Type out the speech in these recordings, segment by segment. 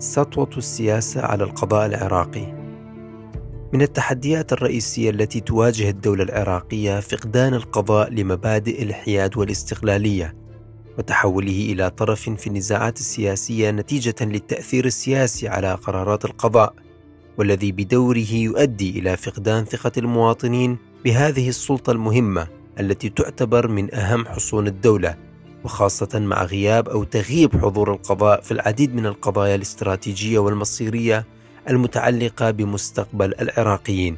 سطوة السياسة على القضاء العراقي. من التحديات الرئيسية التي تواجه الدولة العراقية فقدان القضاء لمبادئ الحياد والاستقلالية وتحوله إلى طرف في النزاعات السياسية نتيجة للتأثير السياسي على قرارات القضاء والذي بدوره يؤدي إلى فقدان ثقة المواطنين بهذه السلطة المهمة التي تعتبر من أهم حصون الدولة. وخاصة مع غياب أو تغييب حضور القضاء في العديد من القضايا الاستراتيجية والمصيرية المتعلقة بمستقبل العراقيين.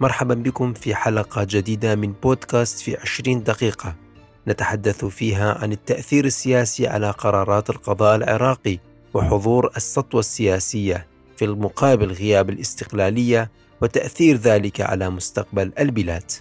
مرحبا بكم في حلقة جديدة من بودكاست في 20 دقيقة نتحدث فيها عن التأثير السياسي على قرارات القضاء العراقي وحضور السطوة السياسية في المقابل غياب الاستقلالية وتأثير ذلك على مستقبل البلاد.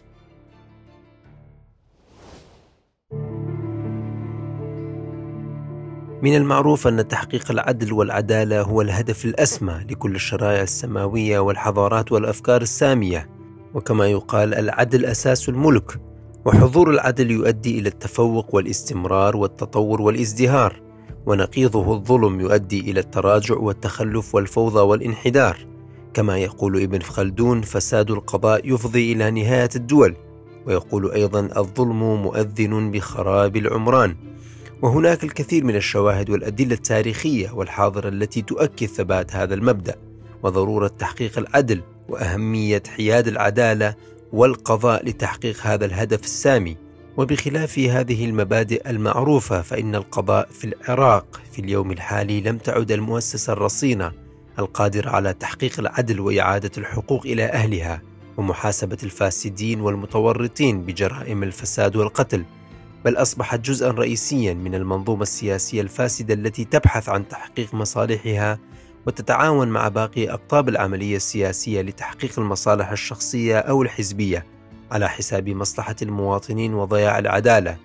من المعروف أن تحقيق العدل والعدالة هو الهدف الأسمى لكل الشرائع السماوية والحضارات والأفكار السامية، وكما يقال العدل أساس الملك، وحضور العدل يؤدي إلى التفوق والاستمرار والتطور والازدهار، ونقيضه الظلم يؤدي إلى التراجع والتخلف والفوضى والانحدار، كما يقول ابن خلدون فساد القضاء يفضي إلى نهاية الدول، ويقول أيضا الظلم مؤذن بخراب العمران. وهناك الكثير من الشواهد والأدلة التاريخية والحاضرة التي تؤكد ثبات هذا المبدأ وضرورة تحقيق العدل وأهمية حياد العدالة والقضاء لتحقيق هذا الهدف السامي. وبخلاف هذه المبادئ المعروفة فإن القضاء في العراق في اليوم الحالي لم تعد المؤسسة الرصينة القادرة على تحقيق العدل وإعادة الحقوق إلى أهلها ومحاسبة الفاسدين والمتورطين بجرائم الفساد والقتل. بل أصبحت جزءا رئيسيا من المنظومة السياسية الفاسدة التي تبحث عن تحقيق مصالحها وتتعاون مع باقي اقطاب العملية السياسية لتحقيق المصالح الشخصية أو الحزبية على حساب مصلحة المواطنين وضياع العدالة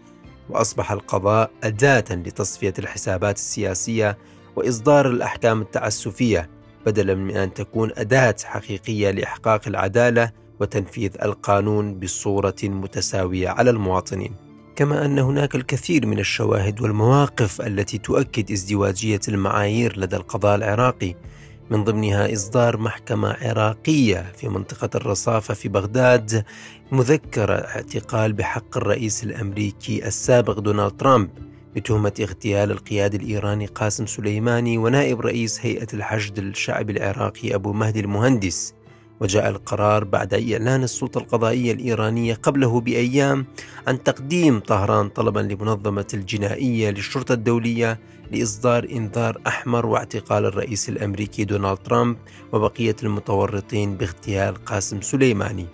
وأصبح القضاء أداة لتصفية الحسابات السياسية وإصدار الأحكام التعسفية بدلا من أن تكون أداة حقيقية لإحقاق العدالة وتنفيذ القانون بصورة متساوية على المواطنين. كما أن هناك الكثير من الشواهد والمواقف التي تؤكد ازدواجية المعايير لدى القضاء العراقي من ضمنها إصدار محكمة عراقية في منطقة الرصافة في بغداد مذكره اعتقال بحق الرئيس الأمريكي السابق دونالد ترامب بتهمة اغتيال القياد الإيراني قاسم سليماني ونائب رئيس هيئة الحشد الشعبي العراقي أبو مهدي المهندس. وجاء القرار بعد إعلان السلطة القضائية الإيرانية قبله بأيام عن تقديم طهران طلبا لمنظمة الجنائية للشرطة الدولية لإصدار إنذار أحمر واعتقال الرئيس الأمريكي دونالد ترامب وبقية المتورطين باغتيال قاسم سليماني.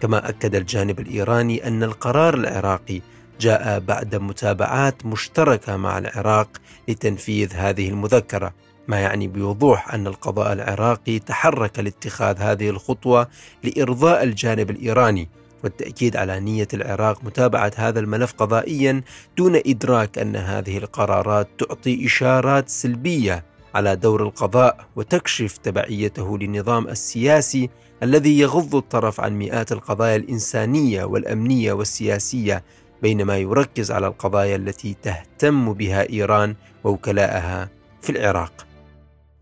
كما أكد الجانب الإيراني أن القرار العراقي جاء بعد متابعات مشتركة مع العراق لتنفيذ هذه المذكرة. ما يعني بوضوح أن القضاء العراقي تحرك لاتخاذ هذه الخطوة لإرضاء الجانب الإيراني والتأكيد على نية العراق متابعة هذا الملف قضائيا دون إدراك أن هذه القرارات تعطي إشارات سلبية على دور القضاء وتكشف تبعيته للنظام السياسي الذي يغض الطرف عن مئات القضايا الإنسانية والأمنية والسياسية بينما يركز على القضايا التي تهتم بها إيران ووكلاءها في العراق.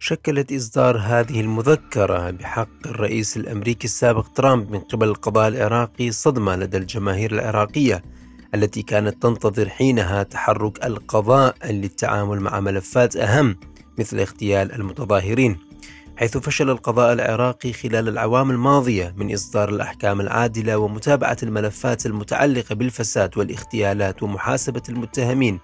شكلت إصدار هذه المذكرة بحق الرئيس الأمريكي السابق ترامب من قبل القضاء العراقي صدمة لدى الجماهير العراقية التي كانت تنتظر حينها تحرك القضاء للتعامل مع ملفات أهم مثل اغتيال المتظاهرين حيث فشل القضاء العراقي خلال الأعوام الماضية من إصدار الأحكام العادلة ومتابعة الملفات المتعلقة بالفساد والاغتيالات ومحاسبة المتهمين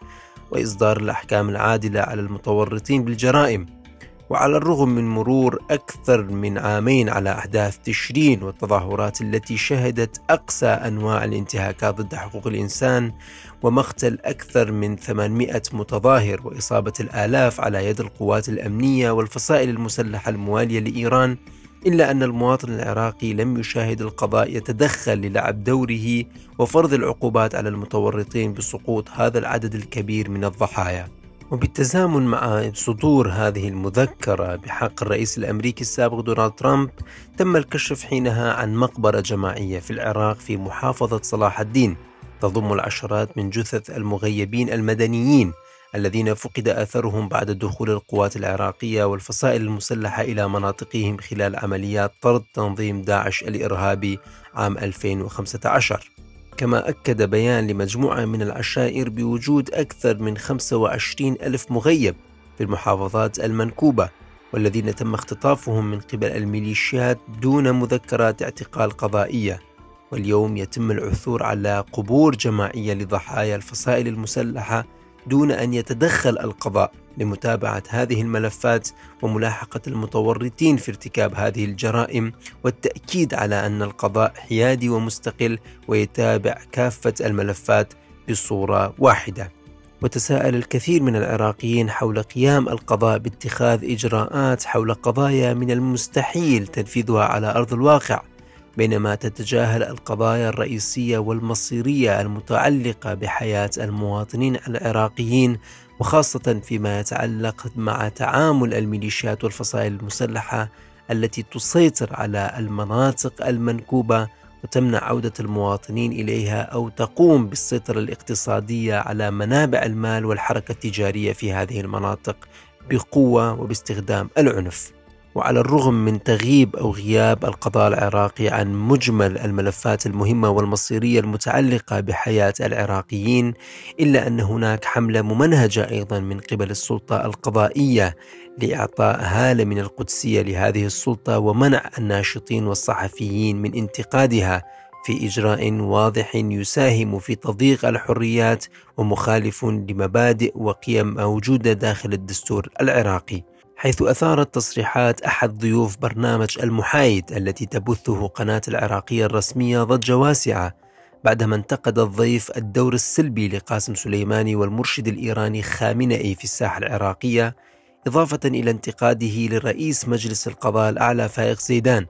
وإصدار الأحكام العادلة على المتورطين بالجرائم. وعلى الرغم من مرور أكثر من عامين على أحداث تشرين والتظاهرات التي شهدت أقسى أنواع الانتهاكات ضد حقوق الإنسان ومقتل أكثر من 800 متظاهر وإصابة الآلاف على يد القوات الأمنية والفصائل المسلحة الموالية لإيران إلا أن المواطن العراقي لم يشاهد القضاء يتدخل للعب دوره وفرض العقوبات على المتورطين بسقوط هذا العدد الكبير من الضحايا. وبالتزامن مع صدور هذه المذكرة بحق الرئيس الأمريكي السابق دونالد ترامب تم الكشف حينها عن مقبرة جماعية في العراق في محافظة صلاح الدين. تضم العشرات من جثث المغيبين المدنيين الذين فقد أثرهم بعد دخول القوات العراقية والفصائل المسلحة إلى مناطقهم خلال عمليات طرد تنظيم داعش الإرهابي عام 2015 كما أكد بيان لمجموعة من العشائر بوجود أكثر من 25 ألف مغيب في المحافظات المنكوبة والذين تم اختطافهم من قبل الميليشيات دون مذكرات اعتقال قضائية. واليوم يتم العثور على قبور جماعية لضحايا الفصائل المسلحة دون أن يتدخل القضاء. لمتابعة هذه الملفات وملاحقة المتورطين في ارتكاب هذه الجرائم والتأكيد على أن القضاء حيادي ومستقل ويتابع كافة الملفات بصورة واحدة. وتساءل الكثير من العراقيين حول قيام القضاء باتخاذ إجراءات حول قضايا من المستحيل تنفيذها على أرض الواقع بينما تتجاهل القضايا الرئيسية والمصيرية المتعلقة بحياة المواطنين العراقيين وخاصة فيما يتعلق مع تعامل الميليشيات والفصائل المسلحة التي تسيطر على المناطق المنكوبة وتمنع عودة المواطنين إليها أو تقوم بالسيطرة الاقتصادية على منابع المال والحركة التجارية في هذه المناطق بقوة وباستخدام العنف. وعلى الرغم من تغييب أو غياب القضاء العراقي عن مجمل الملفات المهمة والمصيرية المتعلقة بحياة العراقيين إلا أن هناك حملة ممنهجة أيضا من قبل السلطة القضائية لإعطاء هالة من القدسية لهذه السلطة ومنع الناشطين والصحفيين من انتقادها في إجراء واضح يساهم في تضييق الحريات ومخالف لمبادئ وقيم موجودة داخل الدستور العراقي. حيث أثارت تصريحات أحد ضيوف برنامج المحايد التي تبثه قناة العراقية الرسمية ضجة واسعة بعدما انتقد الضيف الدور السلبي لقاسم سليماني والمرشد الإيراني خامنئي في الساحة العراقية إضافة إلى انتقاده لرئيس مجلس القضاء الأعلى فائق زيدان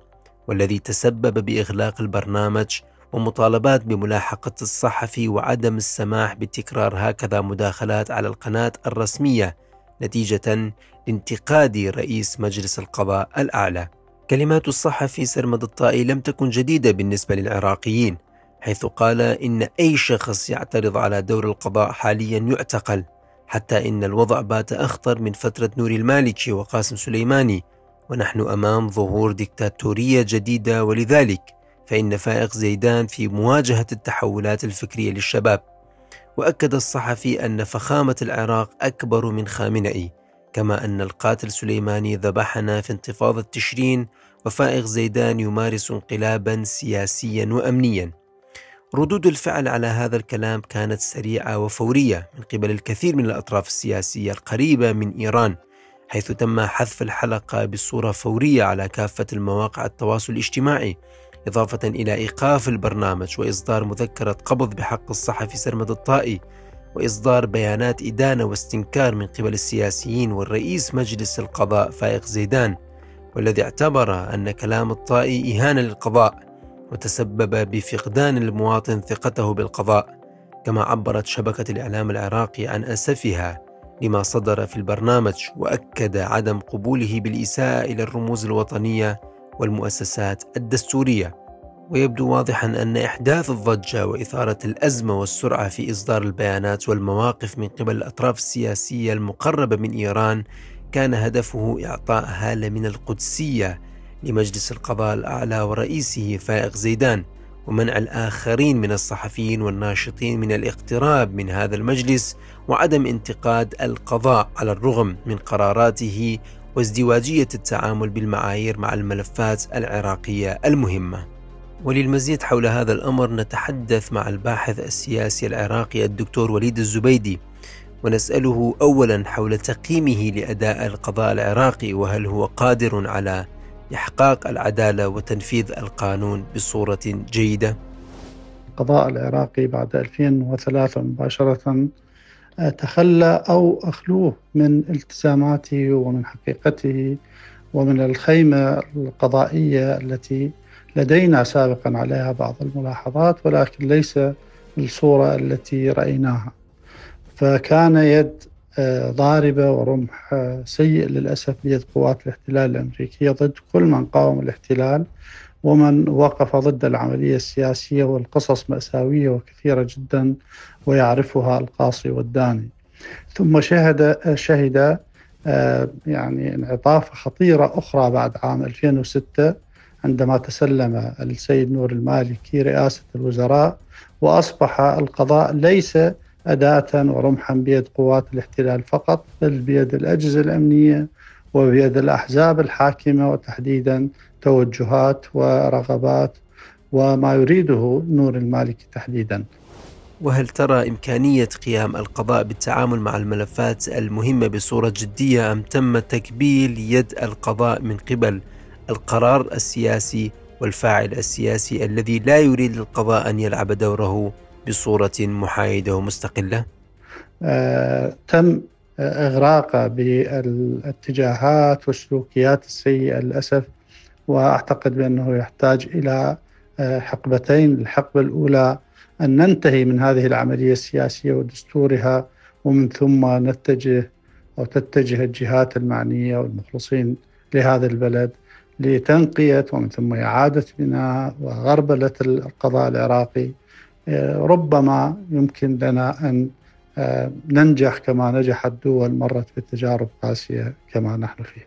والذي تسبب بإغلاق البرنامج ومطالبات بملاحقة الصحفي وعدم السماح بتكرار هكذا مداخلات على القناة الرسمية نتيجة لانتقاد رئيس مجلس القضاء الأعلى. كلمات الصحفي سرمد الطائي لم تكن جديدة بالنسبة للعراقيين، حيث قال إن أي شخص يعترض على دور القضاء حاليا يعتقل، حتى إن الوضع بات أخطر من فترة نوري المالكي وقاسم سليماني، ونحن أمام ظهور ديكتاتورية جديدة ولذلك فإن فائق زيدان في مواجهة التحولات الفكرية للشباب. وأكد الصحفي أن فخامة العراق أكبر من خامنئي كما أن القاتل سليماني ذبحنا في انتفاضة تشرين وفائق زيدان يمارس انقلابا سياسيا وأمنيا. ردود الفعل على هذا الكلام كانت سريعة وفورية من قبل الكثير من الأطراف السياسية القريبة من إيران حيث تم حذف الحلقة بصورة فورية على كافة المواقع التواصل الاجتماعي إضافة إلى إيقاف البرنامج وإصدار مذكرة قبض بحق الصحفي سرمد الطائي. وإصدار بيانات إدانة واستنكار من قبل السياسيين والرئيس مجلس القضاء فائق زيدان والذي اعتبر أن كلام الطائي إهانة للقضاء وتسبب بفقدان المواطن ثقته بالقضاء كما عبرت شبكة الإعلام العراقي عن أسفها لما صدر في البرنامج وأكد عدم قبوله بالإساءة إلى الرموز الوطنية والمؤسسات الدستورية. ويبدو واضحا أن إحداث الضجة وإثارة الأزمة والسرعة في إصدار البيانات والمواقف من قبل الأطراف السياسية المقربة من إيران كان هدفه اعطاء هاله من القدسية لمجلس القضاء الأعلى ورئيسه فائق زيدان ومنع الآخرين من الصحفيين والناشطين من الاقتراب من هذا المجلس وعدم انتقاد القضاء على الرغم من قراراته وازدواجية التعامل بالمعايير مع الملفات العراقية المهمة. وللمزيد حول هذا الأمر نتحدث مع الباحث السياسي العراقي الدكتور وليد الزبيدي ونسأله أولا حول تقييمه لأداء القضاء العراقي وهل هو قادر على إحقاق العدالة وتنفيذ القانون بصورة جيدة؟ القضاء العراقي بعد 2003 مباشرة تخلى أو أخلوه من التزاماته ومن حقيقته ومن الخيمة القضائية التي لدينا سابقا عليها بعض الملاحظات ولكن ليس بالصورة التي رأيناها. فكان يد آه، ضاربة ورمح آه، سيء للأسف بيد قوات الاحتلال الأمريكية ضد كل من قاوم الاحتلال ومن وقف ضد العملية السياسية والقصص مأساوية وكثيرة جدا ويعرفها القاصي والداني. ثم شهد شهد يعني انعطافة خطيرة أخرى بعد عام 2006 عندما تسلم السيد نور المالكي رئاسة الوزراء وأصبح القضاء ليس أداة ورمحا بيد قوات الاحتلال فقط بل بيد الأجهزة الأمنية وبيد الأحزاب الحاكمة وتحديدا توجهات ورغبات وما يريده نور المالكي تحديدا. وهل ترى إمكانية قيام القضاء بالتعامل مع الملفات المهمة بصورة جدية أم تم تكبيل يد القضاء من قبل؟ القرار السياسي والفاعل السياسي الذي لا يريد القضاء أن يلعب دوره بصورة محايدة ومستقلة؟ آه، تم إغراقه بالاتجاهات والسلوكيات السيئة للأسف وأعتقد بأنه يحتاج إلى آه، حقبتين الحقبة الأولى أن ننتهي من هذه العملية السياسية ودستورها ومن ثم نتجه أو تتجه الجهات المعنية والمخلصين لهذا البلد لتنقية ومن ثم إعادة بناء وغربلة القضاء العراقي. آه، ربما يمكن لنا أن آه، ننجح كما نجحت دول مرت بتجارب قاسية كما نحن فيه.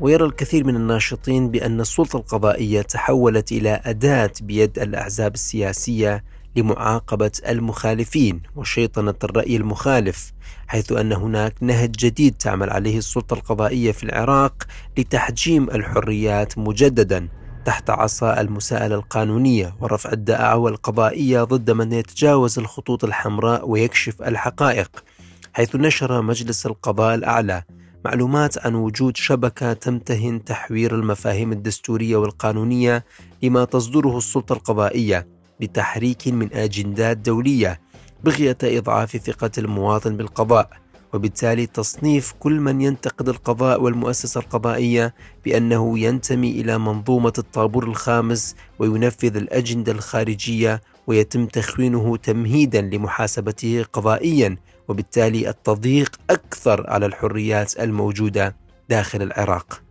ويرى الكثير من الناشطين بأن السلطة القضائية تحولت إلى أداة بيد الأحزاب السياسية لمعاقبة المخالفين وشيطنة الرأي المخالف حيث أن هناك نهج جديد تعمل عليه السلطة القضائية في العراق لتحجيم الحريات مجددا تحت عصا المساءلة القانونية ورفع الدعاوى القضائية ضد من يتجاوز الخطوط الحمراء ويكشف الحقائق حيث نشر مجلس القضاء الأعلى معلومات عن وجود شبكة تمتهن تحوير المفاهيم الدستورية والقانونية لما تصدره السلطة القضائية. بتحريك من أجندات دولية بغية إضعاف ثقة المواطن بالقضاء وبالتالي تصنيف كل من ينتقد القضاء والمؤسسة القضائية بأنه ينتمي إلى منظومة الطابور الخامس وينفذ الأجندة الخارجية ويتم تخوينه تمهيدا لمحاسبته قضائيا وبالتالي التضييق أكثر على الحريات الموجودة داخل العراق.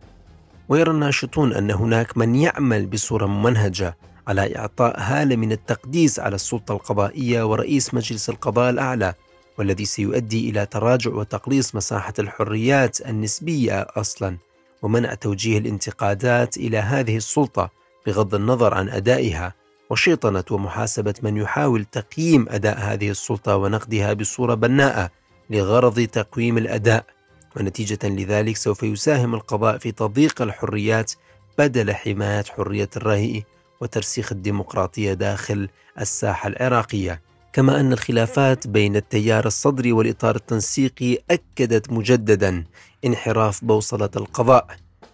ويرى الناشطون أن هناك من يعمل بصورة ممنهجة على إعطاء هالة من التقديس على السلطة القضائية ورئيس مجلس القضاء الأعلى والذي سيؤدي إلى تراجع وتقليص مساحة الحريات النسبية أصلا ومنع توجيه الانتقادات إلى هذه السلطة بغض النظر عن أدائها وشيطنة ومحاسبة من يحاول تقييم أداء هذه السلطة ونقدها بصورة بناءة لغرض تقويم الأداء. ونتيجة لذلك سوف يساهم القضاء في تضييق الحريات بدل حماية حرية الرأي. وترسيخ الديمقراطية داخل الساحة العراقية. كما أن الخلافات بين التيار الصدري والإطار التنسيقي أكدت مجددا انحراف بوصلة القضاء.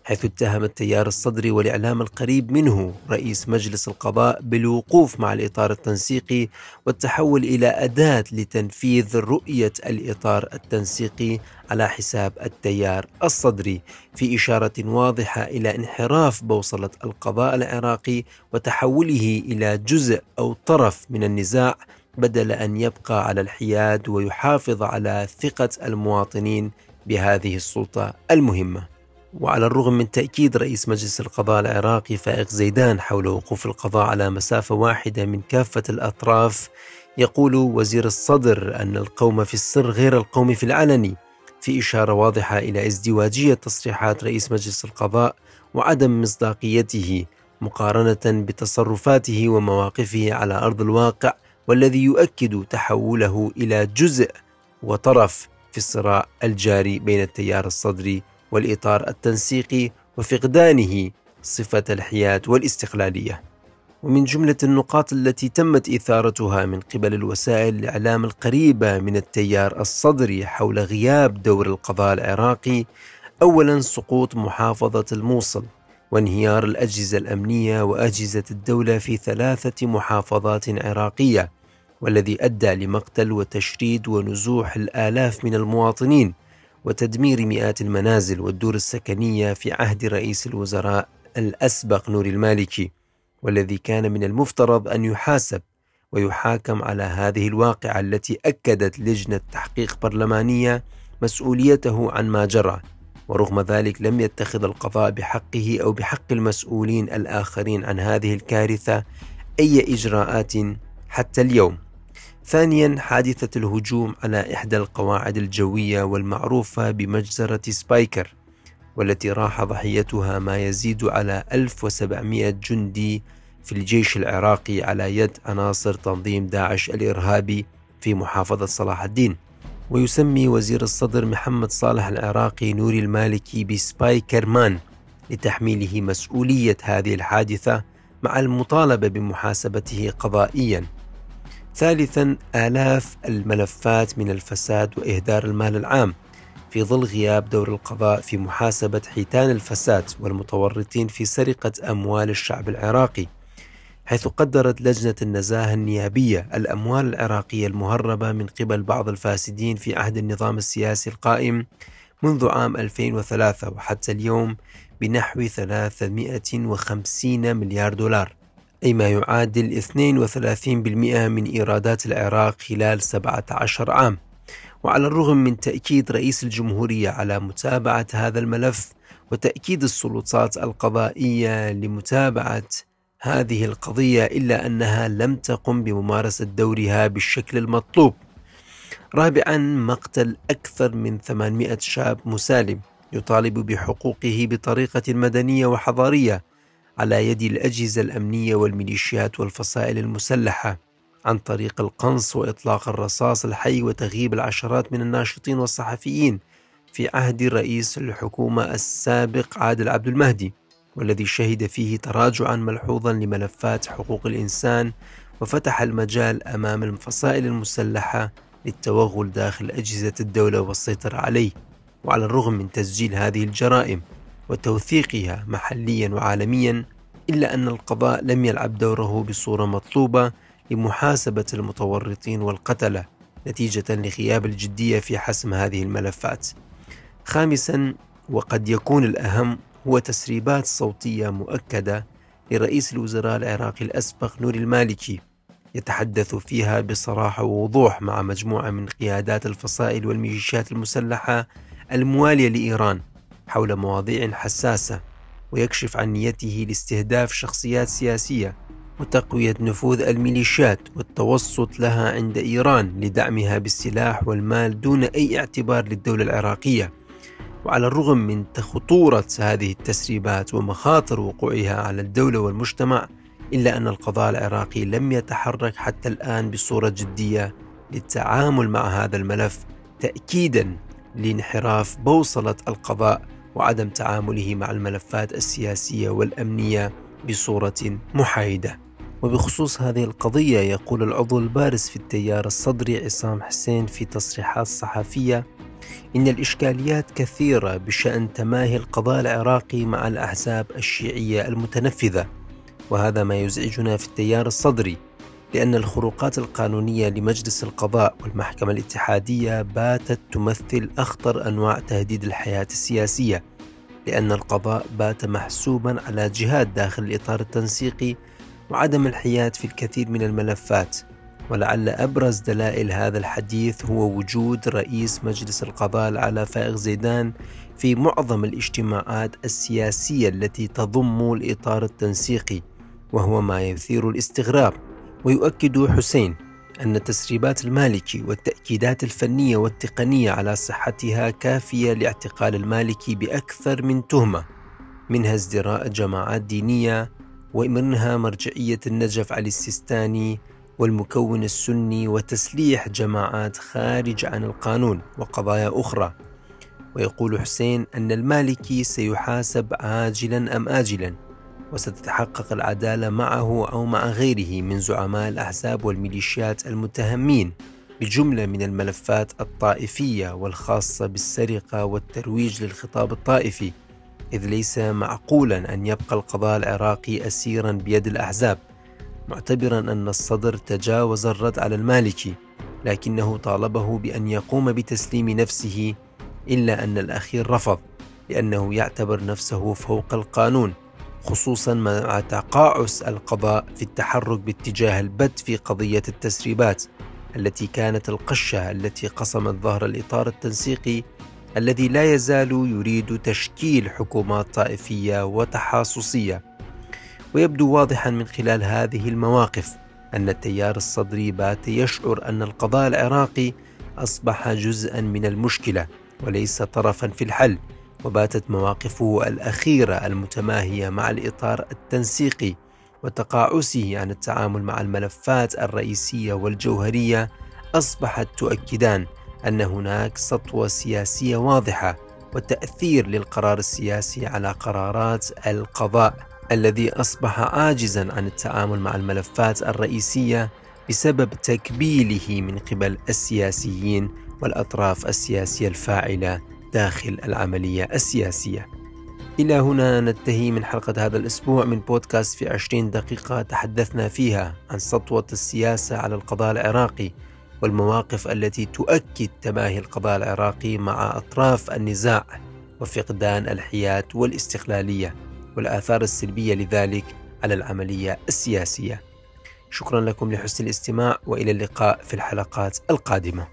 حيث اتهم التيار الصدري والإعلام القريب منه رئيس مجلس القضاء بالوقوف مع الإطار التنسيقي والتحول إلى أداة لتنفيذ رؤية الإطار التنسيقي على حساب التيار الصدري في إشارة واضحة إلى انحراف بوصلة القضاء العراقي وتحوله إلى جزء أو طرف من النزاع بدل أن يبقى على الحياد ويحافظ على ثقة المواطنين بهذه السلطة المهمة. وعلى الرغم من تأكيد رئيس مجلس القضاء العراقي فائق زيدان حول وقوف القضاء على مسافة واحدة من كافة الأطراف يقول وزير الصدر أن القوم في السر غير القوم في العلني في إشارة واضحة إلى ازدواجية تصريحات رئيس مجلس القضاء وعدم مصداقيته مقارنة بتصرفاته ومواقفه على أرض الواقع والذي يؤكد تحوله إلى جزء وطرف في الصراع الجاري بين التيار الصدري والإطار التنسيقي وفقدانه صفة الحياد والاستقلالية. ومن جملة النقاط التي تمت إثارتها من قبل الوسائل الإعلام القريبة من التيار الصدري حول غياب دور القضاء العراقي أولا سقوط محافظة الموصل وانهيار الأجهزة الأمنية وأجهزة الدولة في ثلاثة محافظات عراقية والذي أدى لمقتل وتشريد ونزوح الآلاف من المواطنين. وتدمير مئات المنازل والدور السكنية في عهد رئيس الوزراء الأسبق نور المالكي والذي كان من المفترض أن يحاسب ويحاكم على هذه الواقعة التي أكدت لجنة تحقيق برلمانية مسؤوليته عن ما جرى ورغم ذلك لم يتخذ القضاء بحقه أو بحق المسؤولين الآخرين عن هذه الكارثة أي إجراءات حتى اليوم. ثانيا حادثة الهجوم على إحدى القواعد الجوية والمعروفة بمجزرة سبايكر والتي راح ضحيتها ما يزيد على 1700 جندي في الجيش العراقي على يد عناصر تنظيم داعش الإرهابي في محافظة صلاح الدين. ويسمي وزير الصدر محمد صالح العراقي نوري المالكي بسبايكر مان لتحميله مسؤولية هذه الحادثة مع المطالبة بمحاسبته قضائيا. ثالثا آلاف الملفات من الفساد وإهدار المال العام. في ظل غياب دور القضاء في محاسبة حيتان الفساد والمتورطين في سرقة أموال الشعب العراقي حيث قدرت لجنة النزاهة النيابية الأموال العراقية المهربة من قبل بعض الفاسدين في عهد النظام السياسي القائم منذ عام 2003 وحتى اليوم بنحو 350 مليار دولار. أي ما يعادل 32% من إيرادات العراق خلال 17 عام وعلى الرغم من تأكيد رئيس الجمهورية على متابعة هذا الملف وتأكيد السلطات القضائية لمتابعة هذه القضية إلا أنها لم تقم بممارسة دورها بالشكل المطلوب. رابعا مقتل أكثر من 800 شاب مسالم يطالب بحقوقه بطريقة مدنية وحضارية على يد الأجهزة الأمنية والميليشيات والفصائل المسلحة عن طريق القنص وإطلاق الرصاص الحي وتغييب العشرات من الناشطين والصحفيين في عهد رئيس الحكومة السابق عادل عبد المهدي والذي شهد فيه تراجعا ملحوظا لملفات حقوق الإنسان وفتح المجال أمام الفصائل المسلحة للتوغل داخل أجهزة الدولة والسيطرة عليه وعلى الرغم من تسجيل هذه الجرائم. وتوثيقها محليا وعالميا إلا أن القضاء لم يلعب دوره بصورة مطلوبة لمحاسبة المتورطين والقتلة نتيجة لغياب الجدية في حسم هذه الملفات. خامسا وقد يكون الأهم هو تسريبات صوتية مؤكدة لرئيس الوزراء العراقي الأسبق نور المالكي يتحدث فيها بصراحة ووضوح مع مجموعة من قيادات الفصائل والميليشيات المسلحة الموالية لإيران حول مواضيع حساسة ويكشف عن نيته لاستهداف شخصيات سياسية وتقوية نفوذ الميليشيات والتوسط لها عند إيران لدعمها بالسلاح والمال دون أي اعتبار للدولة العراقية. وعلى الرغم من خطورة هذه التسريبات ومخاطر وقوعها على الدولة والمجتمع إلا أن القضاء العراقي لم يتحرك حتى الآن بصورة جدية للتعامل مع هذا الملف تأكيدا لانحراف بوصلة القضاء وعدم تعامله مع الملفات السياسية والأمنية بصورة محايدة. وبخصوص هذه القضية يقول العضو البارز في التيار الصدري عصام حسين في تصريحات صحفية إن الإشكاليات كثيرة بشأن تماهي القضاء العراقي مع الأحزاب الشيعية المتنفذة وهذا ما يزعجنا في التيار الصدري. لأن الخروقات القانونية لمجلس القضاء والمحكمة الاتحادية باتت تمثل أخطر أنواع تهديد الحياة السياسية لأن القضاء بات محسوبا على جهات داخل الإطار التنسيقي وعدم الحياد في الكثير من الملفات. ولعل أبرز دلائل هذا الحديث هو وجود رئيس مجلس القضاء الأعلى فائق زيدان في معظم الاجتماعات السياسية التي تضم الإطار التنسيقي وهو ما يثير الاستغراب. ويؤكد حسين أن تسريبات المالكي والتأكيدات الفنية والتقنية على صحتها كافية لاعتقال المالكي بأكثر من تهمة منها ازدراء جماعات دينية ومنها مرجعية النجف علي السيستاني والمكون السني وتسليح جماعات خارج عن القانون وقضايا أخرى. ويقول حسين أن المالكي سيحاسب عاجلا أم آجلا. وستتحقق العدالة معه أو مع غيره من زعماء الأحزاب والميليشيات المتهمين بجملة من الملفات الطائفية والخاصة بالسرقة والترويج للخطاب الطائفي إذ ليس معقولا أن يبقى القضاء العراقي أسيرا بيد الأحزاب معتبرا أن الصدر تجاوز الرد على المالكي لكنه طالبه بأن يقوم بتسليم نفسه إلا أن الأخير رفض لأنه يعتبر نفسه فوق القانون. خصوصا مع تقاعس القضاء في التحرك باتجاه البت في قضية التسريبات التي كانت القشة التي قصمت ظهر الإطار التنسيقي الذي لا يزال يريد تشكيل حكومات طائفية وتحاصصية. ويبدو واضحا من خلال هذه المواقف أن التيار الصدري بات يشعر أن القضاء العراقي أصبح جزءا من المشكلة وليس طرفا في الحل. وباتت مواقفه الأخيرة المتماهية مع الإطار التنسيقي وتقاعسه عن التعامل مع الملفات الرئيسية والجوهرية أصبحت تؤكدان أن هناك سطوة سياسية واضحة وتأثير للقرار السياسي على قرارات القضاء الذي أصبح عاجزا عن التعامل مع الملفات الرئيسية بسبب تكبيله من قبل السياسيين والأطراف السياسية الفاعلة. داخل العملية السياسية إلى هنا ننتهي من حلقة هذا الأسبوع من بودكاست في 20 دقيقة تحدثنا فيها عن سطوة السياسة على القضاء العراقي والمواقف التي تؤكد تماهي القضاء العراقي مع أطراف النزاع وفقدان الحياد والاستقلالية والآثار السلبية لذلك على العملية السياسية. شكرا لكم لحسن الاستماع وإلى اللقاء في الحلقات القادمة